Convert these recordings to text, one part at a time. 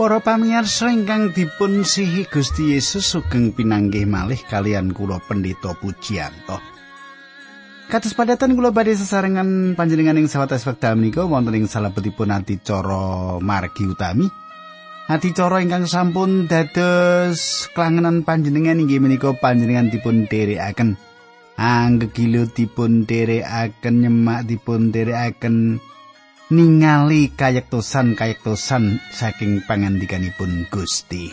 Para pamirsa ingkang dipun sihi Gusti Yesus sugeng pinanggih malih kalian kula Pendeta Pujiyanto. Kados padatan kula badhe sesarengan panjenengan ing sawates wekdal menika wonten ing salebetipun adicara margi utami. Adicara ingkang sampun dados klangenan panjenengan inggih menika panjenengan dipun dherekaken. Anggegilo dipun dherekaken nyemak dipun dherekaken ningali kayektosan kayektosan saking pangandikanipun Gusti.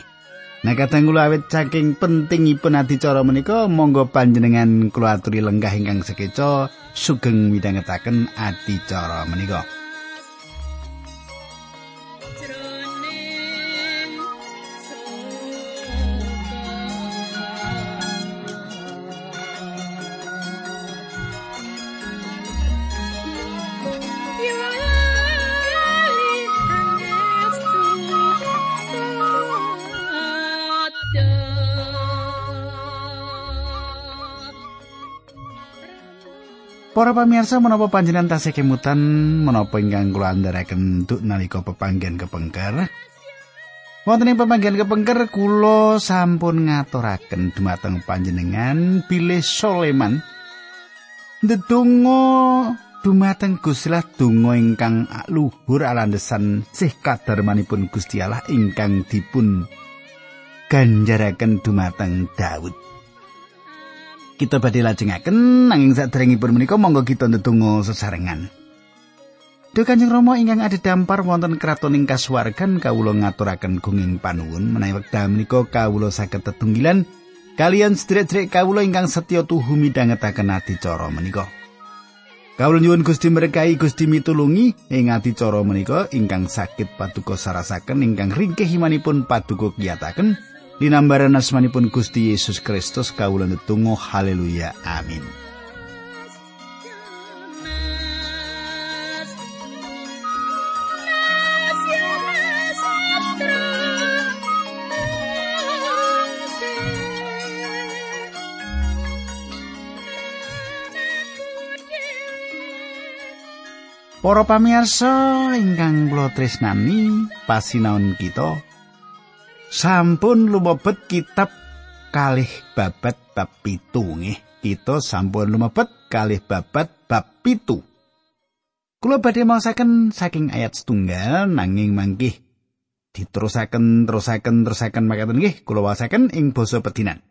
Nah kadang kula awet saking pentingipun adicara menika monggo panjenengan kula aturi lenggah ingkang sekeca sugeng midhangetaken adicara menika. Para pamirsa menapa panjenengan tasih kemutan menapa ingkang kula andharaken untuk nalika pepanggen kepengker. Wonten ing pepanggen kepengker kula sampun ngaturaken dumateng panjenengan bilih Soleman ndedonga dumateng Gusti Allah donga ingkang luhur alandesan sih kadarmanipun Gusti Allah ingkang dipun ganjaraken dumateng Daud. Kita badhe lajengaken nanging sadèrèngipun menika monggo kita ndedonga sesarengan. Duh Kanjeng Rama ingkang ada dampar wonten kratoning kasuwargan kawula ngaturaken gunging panuwun menawi wekdal menika kawula saged tetunggilan kalian sedherek-sedherek kawula ingkang setya tuhu midhangetaken adicara menika. Kawula nyuwun Gusti berkahi Gusti mitulungi ing adicara menika ingkang sakit paduka sarasaken ingkang ringkeh imanipun paduka kiyataken Linambaran asmanipun Gusti Yesus Kristus kawula netunggal haleluya amin. Para pamirsa ingkang kula tresnani pasinaon kita sampun lumebet kitab kalih babat bab pitu nggih. Kita sampun lumebet kalih babat bab pitu. Kula badhe maosaken saking ayat setunggal nanging mangkih diterusaken terusaken terusaken makaten nggih. Kula wasaken ing basa pedinan.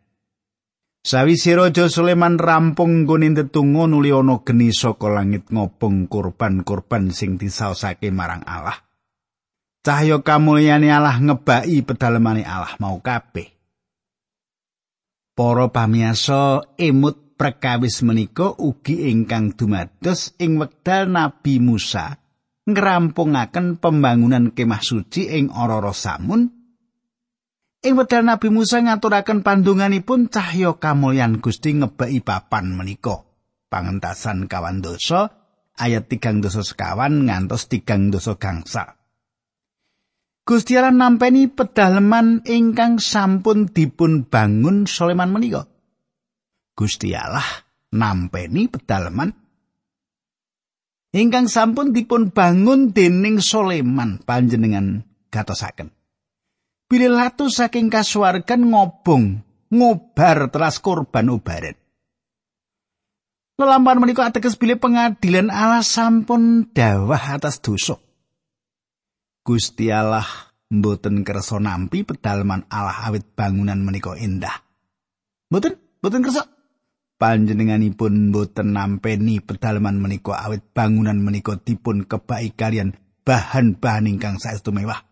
Sawise Raja Sulaiman rampung nggone tetunggu nuli ana geni saka langit ngobong kurban-kurban sing disaosake marang Allah. Cahya kamulyane Allah ngebaki pedalemane Allah mau kabeh. Para pamiyasa emut perkawis menika ugi ingkang dumados ing wekdal Nabi Musa ngrampungaken pembangunan kemah suci ing Ororo Samun. Ing wekdal Nabi Musa ngaturaken pandunganipun cahya kamulyan Gusti ngebaki papan menika. Pangentasan kawan dosa ayat tigang dosa sekawan ngantos tigang dosa gangsa. Gusti Allah nampeni pedaleman ingkang sampun dipun bangun Soleman menika. Gusti Allah nampeni pedaleman ingkang sampun dipun bangun dening Soleman panjenengan gatosaken. Bilih latu saking kasuwargan ngobong ngobar teras korban ubaran. Lelampahan menika ateges bilih pengadilan Allah sampun dawah atas dosa. Gusti Allah mboten kersa nampi pedalaman Allah awit bangunan menika endah. Mboten, mboten kersa. Panjenenganipun mboten nampeni pedalaman menika awit bangunan menika dipun kebai kalian bahan-bahan ingkang saestu mewah.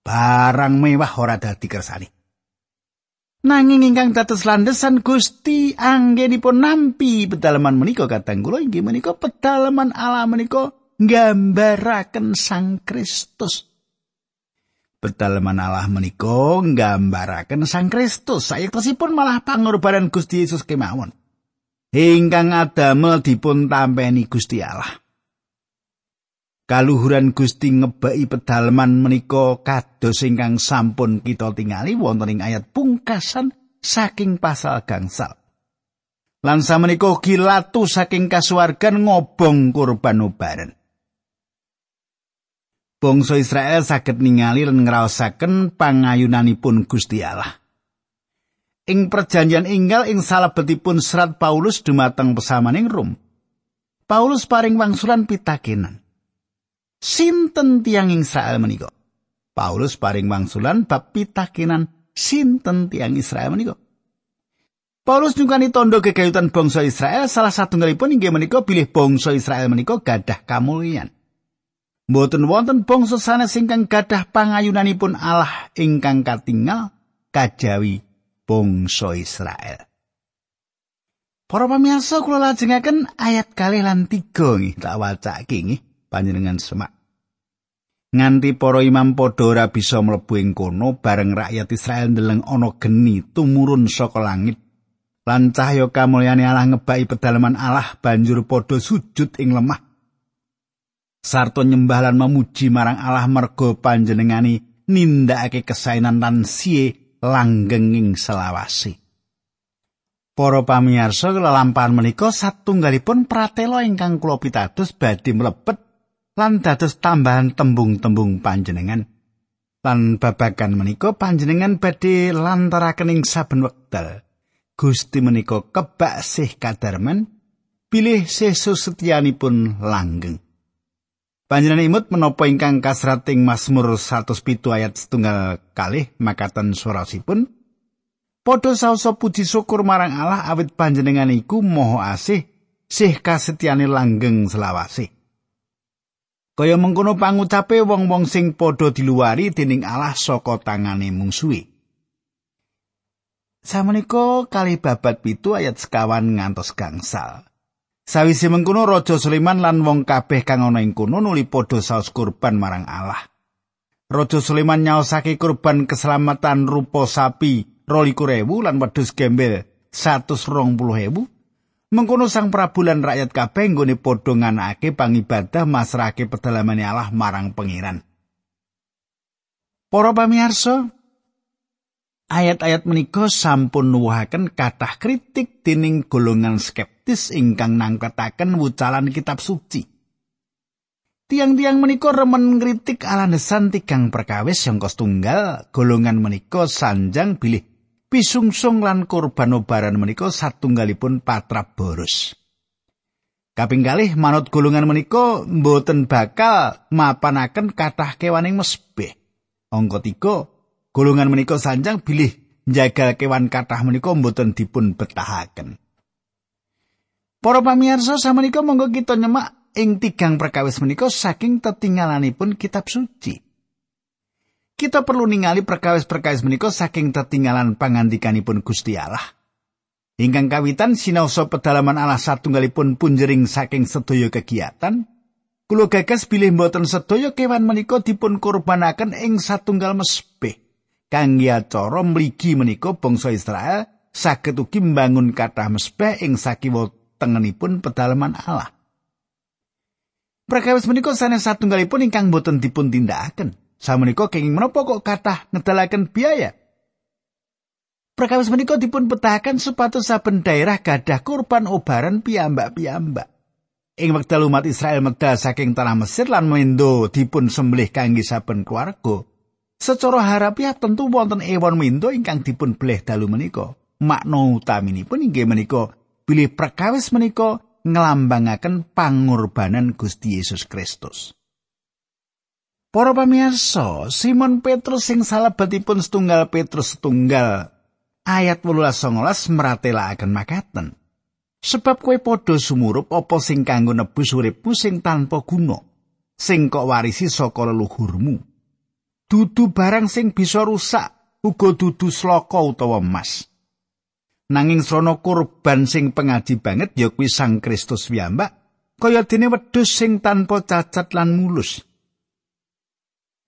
Barang mewah ora dadi kersani. Nanging ingkang dados landesan Gusti anggenipun nampi pedalaman menika katang kula inggih menika pedalaman Allah menika nggambaraken Sang Kristus. Pedalaman Allah menika nggambaraken Sang Kristus sayektosipun malah pangorbanan Gusti Yesus kemawon. Ingkang adamel dipun tampeni Gusti Allah. Kaluhuran Gusti ngebaki pedalaman menika kados ingkang sampun kita tingali wonten ing ayat pungkasan saking pasal gangsal. Lan samenika gilatu saking kasuwargan ngobong kurban ubaran. Bangsa Israel saged ningali lan ngraosaken pangayunanipun Gusti Allah. Ing perjanjian inggal ing salebetipun serat Paulus dumateng pesamaning Rom. Paulus paring wangsulan pitakenan. Sinten tiang Israel menika? Paulus paring wangsulan bab pitakenan sinten tiang Israel menika? Paulus nyukani tondo kegayutan bangsa Israel salah satunggalipun inggih menika bilih bangsa Israel menika gadah kamulyan. Mboten wonten bangsa sanes ingkang gadah pangayunanipun Allah ingkang katingal kajawi bangsa Israel. Para pamirsa kula lajengaken ayat kalih lan tiga nggih tak wacake nggih panjenengan semak. Nganti para imam padha ora bisa mlebu ing kono bareng rakyat Israel ndeleng ana geni tumurun saka langit. Lan cahya kamulyane Allah ngebaki pedalaman Allah banjur padha sujud ing lemah. Sarto nyembah lan memuji marang Allah mergo panjenengani nindakake kesainan lan siye langgenging selawasi. Para pamirsa lelampahan menika satunggalipun pratela ingkang kula pitados badhe mlebet lan dados tambahan tembung-tembung panjenengan. Lan babagan menika panjenengan badhe lantaraken ing saben wekdal. Gusti menika kebak sih kadarman pilih sesu setianipun langgeng. Panjenengan imut menapa ingkang kasrating Mazmur 107 ayat setunggal kalih makaten surasipun Padha saosa puji syukur marang Allah awit panjenengan iku maha asih sih kasetyane langgeng selawase. Kaya mengkono pangucape wong-wong sing padha diluari dening Allah saka tangane mungsuhe. Samenika kali babat pitu ayat sekawan ngantos gangsal. Sawise mengkono Raja Sulaiman lan wong kabeh kang ana ing kono nuli padha saos kurban marang Allah. Raja Sulaiman nyaosake kurban keselamatan rupa sapi 22.000 lan wedhus gembel 120.000. Mengkono sang Prabu lan rakyat kabeh nggone padha nganakake pangibadah masrahake pedalamane Allah marang pangeran. Para pamirsa, ayat-ayat menika sampun nuwuhaken kathah kritik dening golongan skeptis ingkang nangketaken wucalan kitab suci. Tiang-tiang menika remen ngritik alanesan tigang perkawis yang tunggal golongan menika sanjang bilih pisungsung lan korban obaran menika satunggalipun patrap boros. Kaping kalih manut golongan menika mboten bakal mapanaken kathah kewaning mesbeh. Angka 3 golongan menika sanjang bilih njagal kewan kathah menika mboten dipun betahaken. Para pamirsa samenika monggo kita nyemak ing tigang perkawis menika saking tetinggalanipun kitab suci. Kita perlu ningali perkawis-perkawis menika saking tetinggalan pangandikanipun Gusti Allah. Ingkang kawitan sinaosa pedalaman Allah satunggalipun punjering saking sedaya kegiatan, kula gagas bilih mboten sedaya kewan menika dipun kurbanaken ing satunggal mesbeh. Kangge acara mligi menika bangsa Israel saged ugi mbangun kathah mesbah ing sakiwa tengenipun pedalaman Allah. Prakawis menika sanes satunggalipun ingkang boten dipun tindakaken. Samenika kenging menapa kok kathah ngedalaken biaya? Prakawis menika dipun petahaken supados saben daerah gadah kurban obaran piyambak-piyambak. Ing wekdal umat Israel medal saking tanah Mesir lan mendo dipun sembelih kangge saben keluarga, Secara harapiah tentu wonten ewon mindo ingkang dipun bleh dalu menika. Makna utaminipun inggih menika bilih perkawis menika nglambangaken pangorbanan Gusti Yesus Kristus. Para pamirsa, Simon Petrus sing salebetipun setunggal Petrus setunggal ayat 18 meratelaken makaten. Sebab kue padha sumurup apa sing kanggo nebus uripmu sing tanpa guna, sing kok warisi saka leluhurmu. Dudu barang sing bisa rusak uga dudu sloka utawa emas nanging srana kurban sing pengaji banget ya kuwi Sang Kristus piyambak kaya dene wedhus sing tanpa cacat lan mulus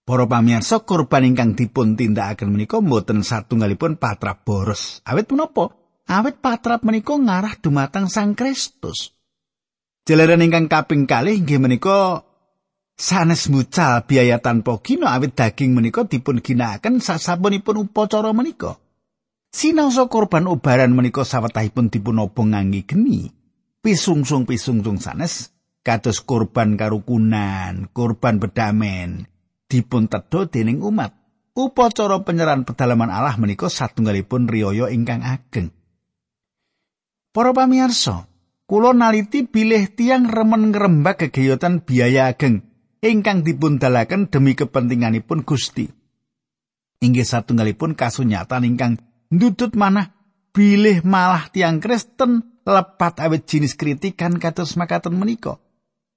Para pamirsa kurban ingkang dipun tindakaken menika mboten satunggalipun patrap boros. Awit menapa? Awit patrap menika ngarah dumateng Sang Kristus. Jalaran ingkang kaping kalih inggih menika sanes mucal biaya tanpa gina awit daging menika dipun ginakaken sasampunipun upacara menika. Sinaosa korban ubaran menika sawetahipun dipun obong ngangge geni. Pisungsung-pisungsung sanes kados korban karukunan, korban bedamen, dipun tedha dening umat. Upacara penyerahan pedalaman Allah menika satunggalipun riyaya ingkang ageng. Para pamirsa, kula naliti bilih tiang remen ngrembak gegayutan biaya ageng ingkang dipundalaken demi kepentinganipun Gusti. Inggih satunggalipun kasunyatan ingkang ndudut manah bilih malah tiang Kristen lepat awet jinis kritikan kados makaten menika.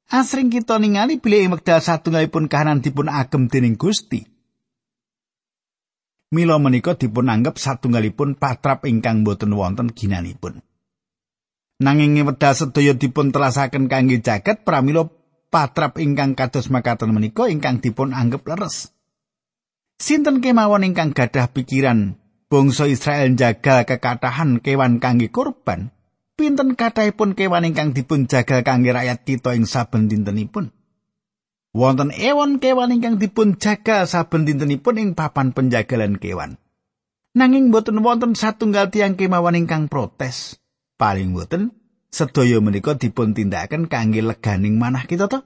Asring kita ningali bilih ing wekdal satunggalipun kahanan dipun agem dening Gusti. Mila menika dipun anggap satunggalipun patrap ingkang boten wonten ginanipun. Nanging ing wekdal sedaya dipun telasaken kangge jagat pramila patrap ingkang kados makaten menika ingkang dipun anggap leres. Sinten kemawon ingkang gadah pikiran bangsa Israel jagal kekatahan kewan kangge korban? pinten kathahipun kewan ingkang dipun jagal kangge rakyat kita ing saben dintenipun. Wonten ewon kewan ingkang dipun jagal saben dintenipun ing papan penjagalan kewan. Nanging boten wonten satunggal tiang kemawon ingkang protes. Paling boten sedaya menika dipun tindakaken kangge leganing manah kita to.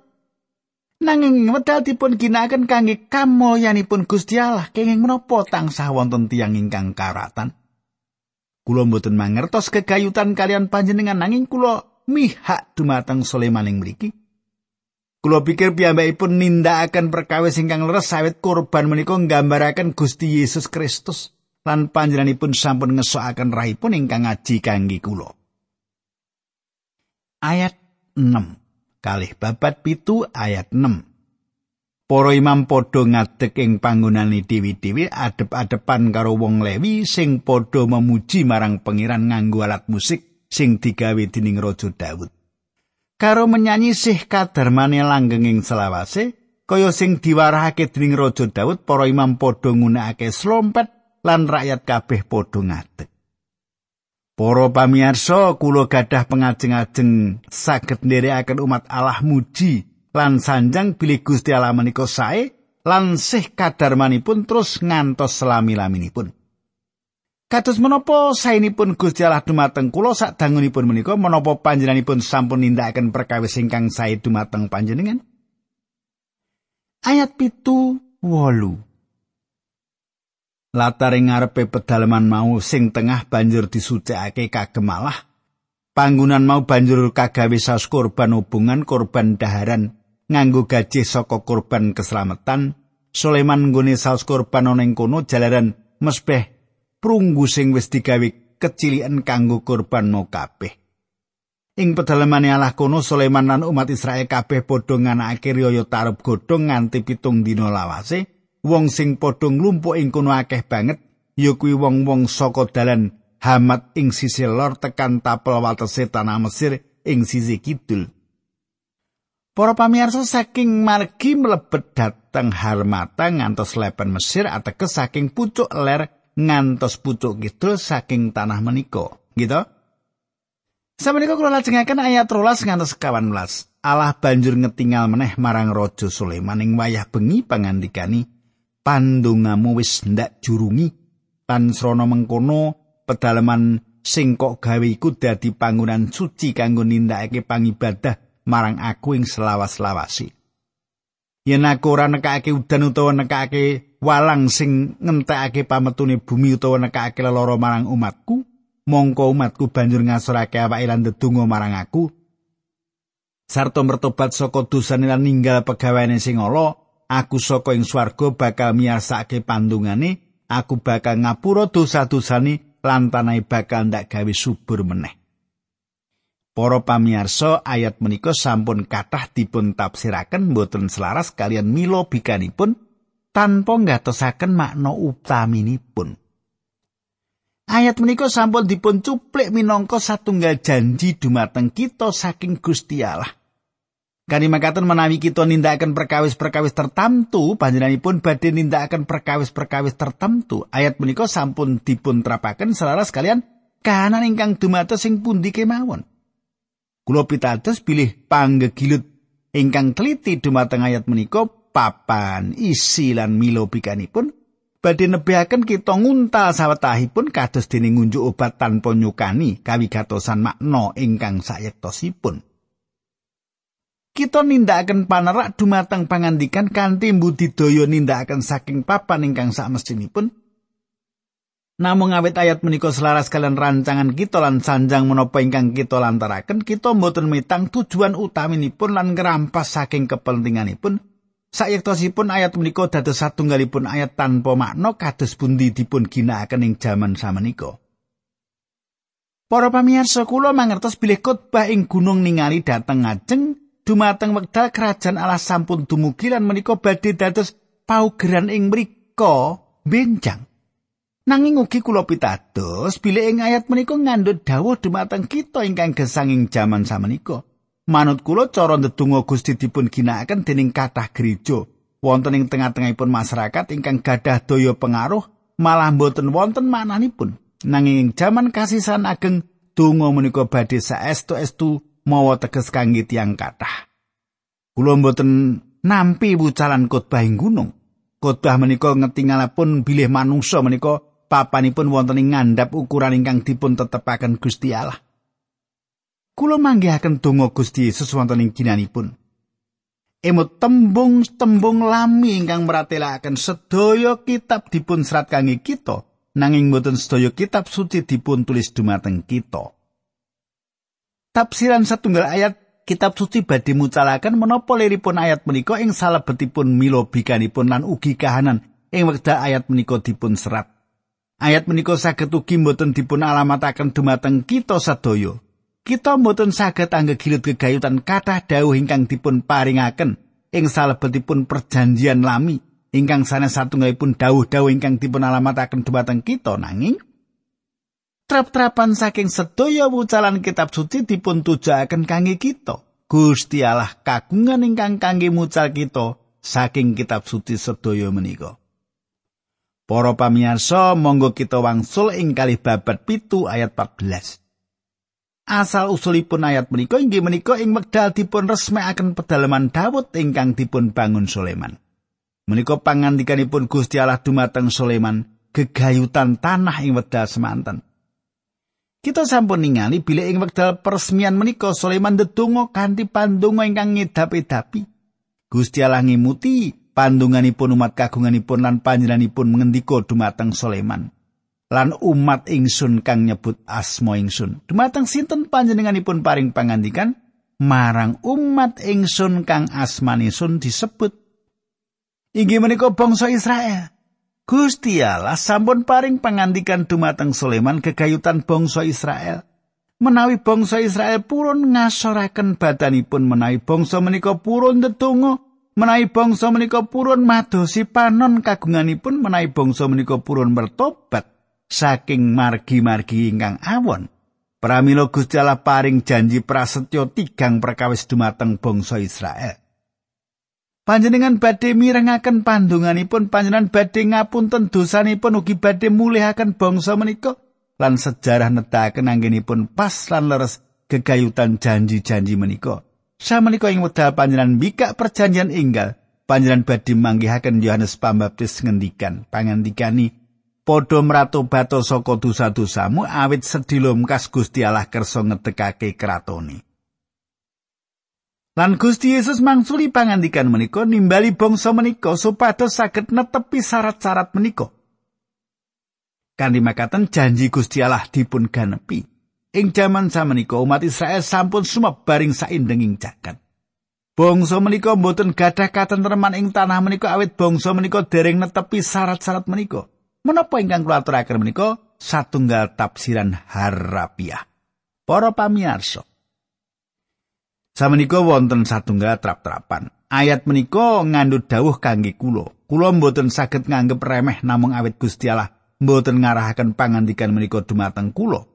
Nanging wedal dipun ginakaken kangge kamulyanipun Gusti Allah kenging menapa tansah wonten tiang ingkang karatan. Kula mboten mangertos kegayutan kalian panjenengan nanging kula mihak dumateng Sulaiman ing mriki. Kula pikir piyambakipun nindakaken perkawis ingkang leres sawit kurban menika nggambaraken Gusti Yesus Kristus lan panjenenganipun sampun ngesokaken rahipun ingkang ngaji kangge kula. Ayat 6 kalih babat pitu ayat 6 Para imam padha ngadeg ing panggonane dewi-dewi adep-adepan karo wong Lewi sing padha memuji marang pangeran nganggo alat musik sing digawe dening Raja Daud. Karo menyanyi sih kadarmane langgeng ing selawase, kaya sing diwarahake dening Raja Daud, para imam padha nggunakake slompet lan rakyat kabeh padha ngadeg. Para pamirsa, kula gadah pengajeng-ajeng saged nderekaken umat Allah muji lan sanjang bilih Gusti Allah menika sae lan sih kadarmanipun terus ngantos selami-laminipun. Kados menapa saenipun Gusti Allah dumateng kula sadangunipun menika menapa panjenenganipun sampun nindakaken perkawis ingkang sae dumateng panjenengan? Ayat pitu wolu. Latar ngarepe pedalaman mau sing tengah banjur disucikake kagem Allah. Panggunan mau banjur kagawe saus korban hubungan korban daharan nganggo gajih saka korban keselamatan. Sulaiman nggone saus korban ana ing kono jalaran mesbeh prunggu sing wis digawe kecilian kanggo korban mau kabeh. Ing pedalamane Allah kono Sulaiman lan umat Israel kabeh padha nganakake riyo tarub godhong nganti pitung dina lawase wong sing padha nglumpuk ing kono akeh banget ya kuwi wong-wong saka dalan Hamat ing sisi lor tekan tapel watese tanah Mesir ing sisi kidul. Para pamirsa saking margi mlebet dhateng Harmata ngantos lepen Mesir ateges saking pucuk ler ngantos pucuk kidul saking tanah menika. Gitu? Sameneika kula lajengaken ayat 13 ngantos 18. Allah banjur ngetingal meneh marang Raja Sulaiman ing wayah bengi pangandikani pandungamu wis ndak jurungi lan srana mengkono pedalaman sing kok gawe iku dadi panggonan suci kanggo nindakake pangibadah marang aku ing selawas-lawasi. Yen aku ora nekake udan utawa nekake walang sing ngentekake pametune bumi utawa nekake lara marang umatku, mongko umatku banjur ngasorake awake lan ndedonga marang aku. Sarto mertobat saka dosane lan ninggal pegaweane sing ala, aku saka ing swarga bakal miyarsake pandungane, aku bakal ngapura dosa-dosane lan tanahe bakal ndak gawe subur meneh. Para pamirsa ayat menika sampun kathah dipun tafsiraken boten selaras kalian milo bikanipun tanpa ngatosaken makna utaminipun. Ayat menika sampun dipun cuplik minangka satunggal janji dumateng kita saking Gusti Allah. Kani makaten menawi kita nindakaken perkawis-perkawis tertentu, panjenenganipun badhe nindakaken perkawis-perkawis tertentu. Ayat menika sampun dipun trapaken selaras kalian kahanan ingkang dumados sing pundi kemawon. Kula pitados bilih panggegilut ingkang teliti dumateng ayat menika papan isi lan milo bikanipun badhe nebihaken kita nguntal sawetahipun kados dene ngunjuk obat tanpa nyukani kawigatosan makna ingkang sayektosipun. Kita nindakaken panerak dumateng pangandikan kanthi budidaya nindakaken saking papan ingkang sakmestinipun Namung awit ayat menika selaras kalian rancangan kita lan sanjang menapa ingkang kita lantaraken, kita mboten mitang tujuan utaminipun lan ngerampas saking kepentinganipun. Sayektosipun ayat menika dados satunggalipun ayat tanpa makna kados pundi dipun ginakaken ing jaman samenika. Para pamirsa kula mangertos bilih khotbah ing gunung ningali dateng ngajeng dumateng wekdal kerajaan Allah sampun dumugi lan menika badhe dados paugeran ing mriku benjang. Nanging ugi kula pitados bilih ing ayat menika ngandhut dawuh dumateng kita ingkang gesang ing jaman samenika. Manut kula cara ndedonga Gusti dipun ginakaken dening kathah gereja wonten ing tengah-tengahipun masyarakat ingkang gadah daya pengaruh malah boten wonten mananipun. Nanging ing jaman kasisan ageng donga menika badhe saestu-estu mawa teges kangge tiyang kathah. Kula boten nampi wucalan khotbah ing gunung. Khotbah menika ngetingalapun bilih manungsa menika papanipun wonten ing ngandhap ukuran ingkang dipun tetepaken Gusti Allah. Kula manggihaken donga Gusti Yesus wonten ing ginanipun. Emut tembung-tembung lami ingkang meratelaken sedaya kitab dipun serat kangge kita, nanging mboten sedaya kitab suci dipun tulis dumateng kita. Tafsiran satunggal ayat kitab suci badhe mucalaken menapa liripun ayat menika ing salebetipun mila bikanipun lan ugi kahanan ing wekdal ayat menika dipun serat. Ayat menika saged ugi mboten dipun alamataken dumateng kita sadaya. Kita mboten saged anggegilut gegayutan kathah dawuh ingkang dipun paringaken ing salebetipun perjanjian lami ingkang sanes satunggalipun dawuh-dawuh ingkang dipun alamataken dumateng kita nanging trap-trapan saking sedaya wucalan kitab suci dipun tujuaken kangge kita. Gusti Allah kagungan ingkang kangge mucal kita saking kitab suci sedaya menika. Para pamirsa, monggo kita wangsul ing kalih babat pitu ayat 14. Asal usulipun ayat menika inggih menika ing wekdal dipun resmekaken pedalaman Daud ingkang dipun bangun Sulaiman. Menika pangandikanipun Gusti Allah dumateng Sulaiman, gegayutan tanah ing wekdal semanten. Kita sampun ningali bilih ing wekdal peresmian menika Sulaiman ndedonga kanthi pandonga ingkang ngedapi-dapi. Gusti Allah ngimuti pandunganipun umat kagunganipun lan panjenenganipun mengendika dumateng Soleman lan umat ingsun kang nyebut asma ingsun. Dumateng sinten panjenenganipun paring pangandikan? Marang umat ingsun kang asmanipun disebut. Inggih menika bangsa Israel Gusti Allah sampun paring pangandikan dumateng Soleman kegayutan bangsa Israel. Menawi bangsa Israel purun ngasoraken badanipun menawi bangsa menika purun ndedonga menawi bangsa menika purun madosi panon kagunganipun menawi bangsa menika purun bertobat saking margi-margi ingkang awon. Pramila Gusti Allah paring janji prasetyo tigang perkawis dumateng bangsa Israel Panjenengan badhe mirengaken pandunganipun panjenengan badhe ngapunten dosanipun ugi badhe mulihaken bangsa menika lan sejarah nedahaken anggenipun pas lan leres gegayutan janji-janji menika. Samenika ing wekdal panjenengan mbikak perjanjian enggal, panjenengan badhe manggihaken Yohanes Pambaptis ngendikan, pangandikani padha mratobato saka dosa-dosamu awit sedilo kas Gusti Allah kersa ngedekake kratone. Lan Gusti Yesus mangsuli pangandikan menika nimbali bangsa menika supados saged netepi syarat-syarat menika. Kanthi makaten janji Gusti Allah dipun ganepi. Ing jaman samenika umat Israel sampun sumebaring saindenging jagat. Bangsa menika mboten gadah katentreman ing tanah menika awit bangsa menika dereng netepi syarat-syarat menika. Menapa ingkang kula aturaken menika satunggal tafsiran harapiah. Para pamirsa. Samenika wonten satunggal trap-trapan. Ayat menika ngandhut dawuh kangge kula. Kula mboten saged nganggep remeh namung awit Gusti Allah mboten ngarahaken pangandikan menika dumateng kula.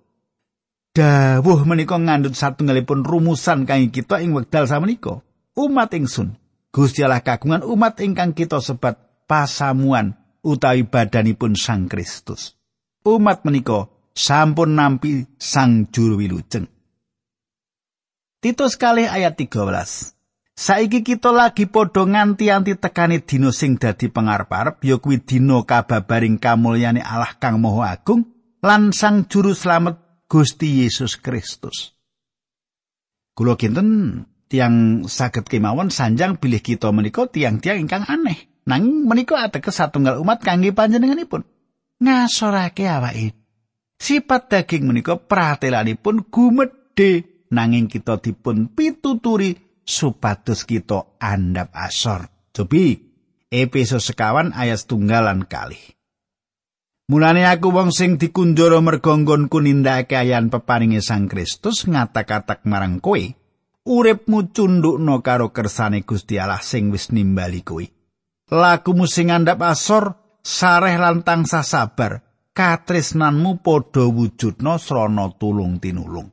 dawuh menika ngandhut satunggalipun rumusan kangge kita ing wekdal samenika. Umat ingsun, Gusti Allah kagungan umat ingkang kita sebat pasamuan utawi badanipun Sang Kristus. Umat menika sampun nampi Sang Juru Wilujeng. Titus kali ayat 13. Saiki kita lagi padha nganti-anti tekani dina sing dadi pangarep-arep ya kuwi dina kababaring kamulyane Allah Kang Maha Agung lan Sang Juru Slamet Gusti Yesus Kristus. Kula kinten tiang saged kemawon sanjang bilih kita menika tiang-tiang ingkang aneh. Nanging menika ateges satunggal umat kangge panjenenganipun. Ngasorake awake. Sifat daging menika pratelanipun gumedhe nanging kita dipun pituturi supados kita andap asor. Cobi Efesus sekawan ayat tunggalan kali. Mulane aku wong sing dikunjara merga nggonku nindakake ayan peparinge Sang Kristus ngata-katak marang kowe uripmu cundukno karo kersane Gusti Allah sing wis nimbali kowe. Lakumu sing andhap asor sareh lan tansah sabar, katresnanmu padha wujudna srana tulung tinulung.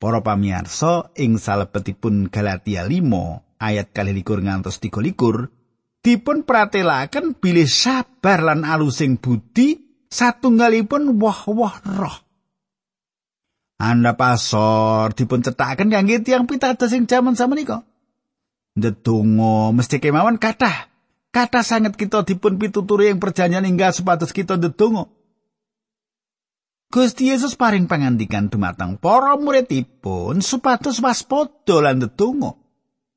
Para pamirsa ing salebetipun Galatia 5 ayat 21 ngantos 23 dipun pratelaken bilih sabar lan alusing budi satunggalipun wah-wah roh. Anda pasor dipun cetaken kangge tiyang pitados sing jaman samenika. Ndedonga mesti kemawon kathah. Kathah sanget kita dipun pituturi yang perjanjian hingga sepatus kita ndedonga. Gusti Yesus paring pangandikan dumateng para muridipun supados waspada lan ndedonga.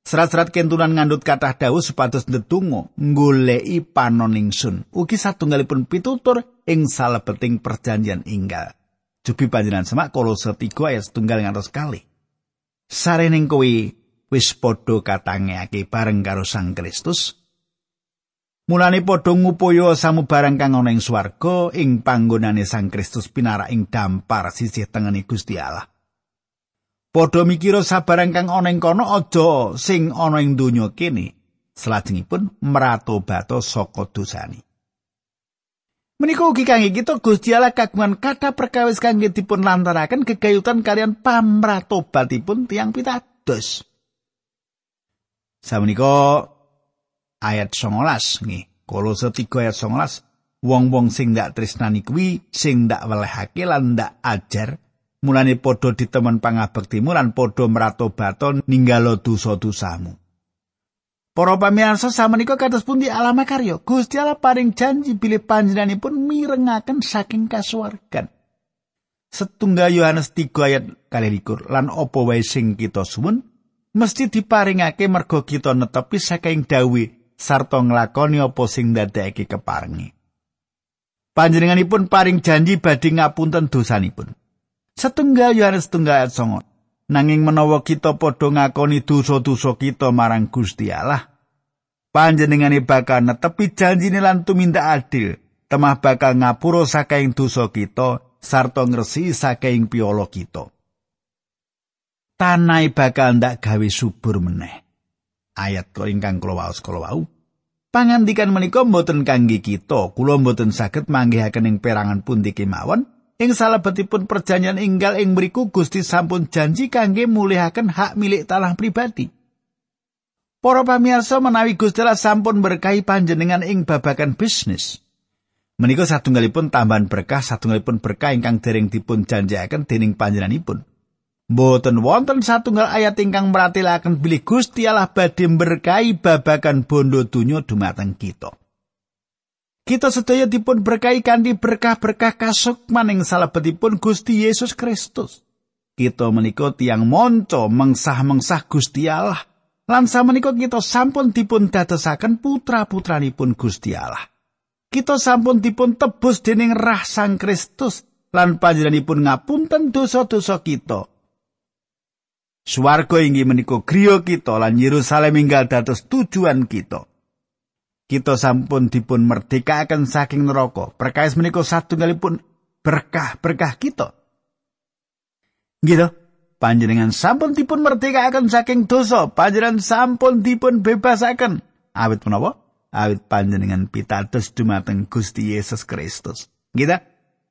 Serat-serat kentunan ngandut kathah dawuh supados ndedonga nggoleki panoningsun. Ugi satunggalipun pitutur ing salebeting perjanjian inggal. Jubi panjenengan semak Kolose 3 ayat setunggal ngantos kali. Sarening kowe wis padha katangekake bareng karo Sang Kristus. Mulane padha ngupaya samubarang kang ana ing swarga ing panggonane Sang Kristus pinarak ing dampar sisih tengene Gusti Allah. Padha mikira sabarang kang ana ing kono aja sing ana ing donya kene. Salajengipun meratobato saka dosane. Menika ugi kangge kita Gusti Allah kagungan kata perkawis kangge dipun lantaraken kegayutan kalian pamratobatipun tiang pitados. Samenika ayat 19 nggih. Kolose 3 ayat 19 wong-wong sing ndak tresnani kuwi sing ndak welehake lan ndak ajar mulane padha ditemen pangabektimu lan padha mratobato ninggalo dosa-dosamu. Para pamirsa samenika kados pundi alama karya Gusti Allah paring janji bilih panjenenganipun mirengaken saking kasuwargan. Setunggal Yohanes 3 ayat 21 lan apa wae sing kita suwun mesti diparingake merga kita netepi saking dawe sarta nglakoni apa sing ndadekake keparengi. Panjenenganipun paring janji badhe ngapunten dosanipun. Setunggal Yohanes 3 ayat 9 Nanging menawa kita padha ngakoni dosa-dosa kita marang Gusti Allah, panjenengane bakal netepi janjine lan tumindak adil, temah bakal ngapura saking dosa kita sarta ngresi saking piolo kita. Tanai bakal ndak gawe subur meneh. Ayat kok ingkang kula waos kula wau. Pangandikan menika mboten kangge kita, kula mboten saged manggihaken ing perangan pundi kemawon, Ing salebetipun perjanjian inggal ing mriku Gusti sampun janji kangge mulihaken hak milik tanah pribadi. Para pamirsa menawi Gusti Allah sampun berkahi panjenengan ing babagan bisnis. Menika satunggalipun tambahan berkah satunggalipun berkah ingkang dereng dipun janjiaken dening panjenenganipun. Mboten wonten satunggal ayat ingkang meratilaken bilih Gusti Allah badhe berkahi babagan bondo donya dumateng kita. Kita sedaya dipun berkahi kanthi berkah-berkah kasukman ing salebetipun Gusti Yesus Kristus. Kita menika tiang monco mengsah-mengsah Gusti Allah. Lan samenika kita sampun dipun dadosaken putra-putranipun Gusti Allah. Kita sampun dipun tebus dening rah Sang Kristus lan panjenenganipun ngapunten dosa-dosa kita. Swarga inggih menika griya kita lan Yerusalem inggal dados tujuan kita. kita sampun dipun merdekaken saking neraka. Perkais menika satunggalipun berkah-berkah kita. Gitu. Panjenengan sampun dipun merdekaken saking dosa, panjenengan sampun dipun bebasaken. Awit menapa? Awit panjenengan pitados dumateng Gusti Yesus Kristus. Gitu.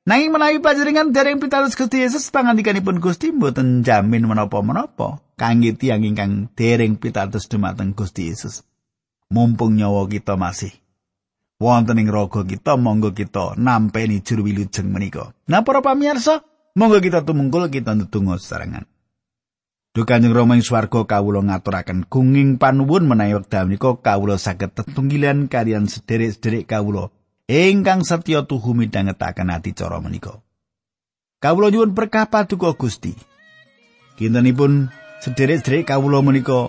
Nanging menawi panjenengan dereng pitados Gusti Yesus pangandikanipun Gusti mboten jamin menapa-menapa kangge tiyang ingkang dereng pitados dumateng Gusti Yesus. mumpung nyawa kita masih. Wonten ing raga kita monggo kita nampeni juru wilujeng menika. Nah para pamirsa monggo kita tumungkul kita ndedonga sesarengan. Duh Kanjeng Rama ing swarga kawula ngaturaken gunging panuwun menawi wekdal menika kawula saged tetunggilan kalian sederek-sederek kawula ingkang setya tuhu midhangetaken ati cara menika. Kawula nyuwun berkah paduka Gusti. Kintenipun Sederek-sederek kawula menika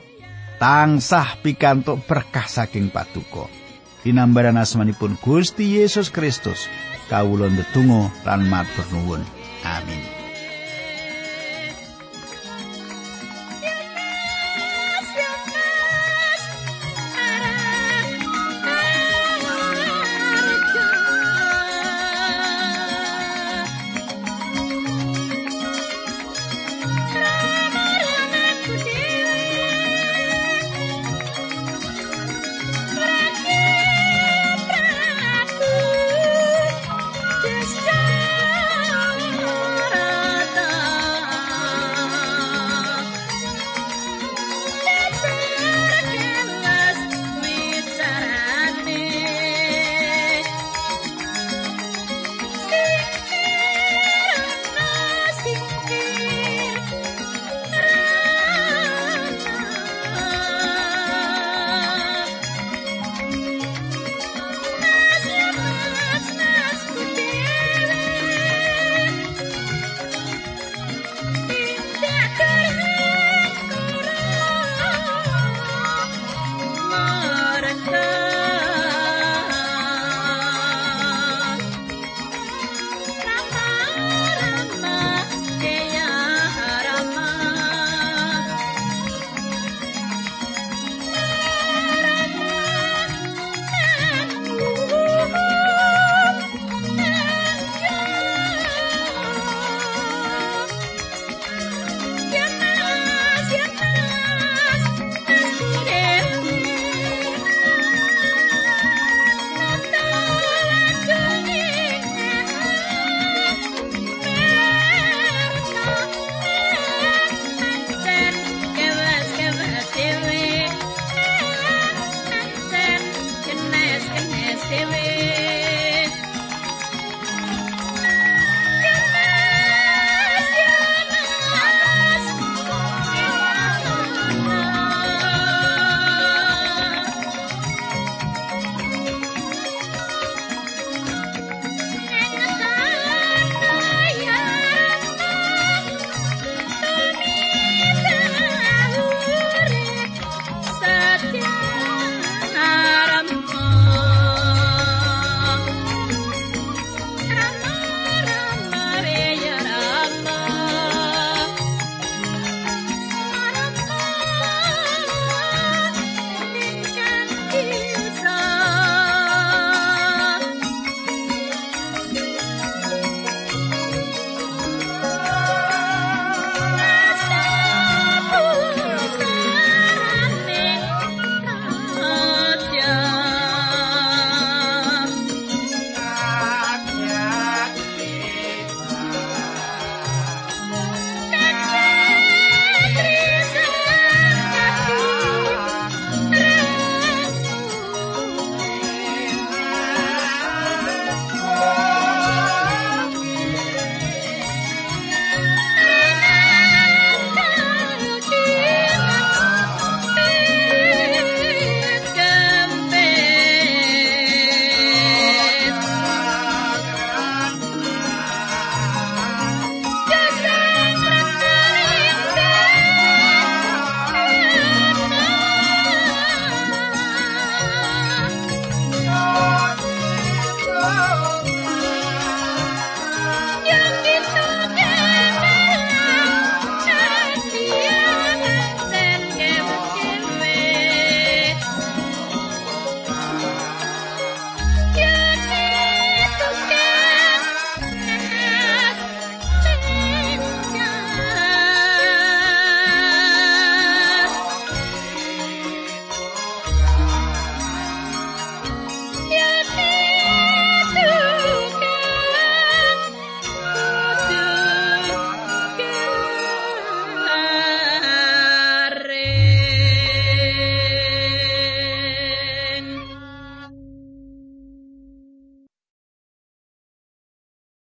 tansah pikantuk berkah saking paduka. Dinambaran asmanipun Gusti Yesus Kristus, kawula ndedonga lan matur nuwun. Amin.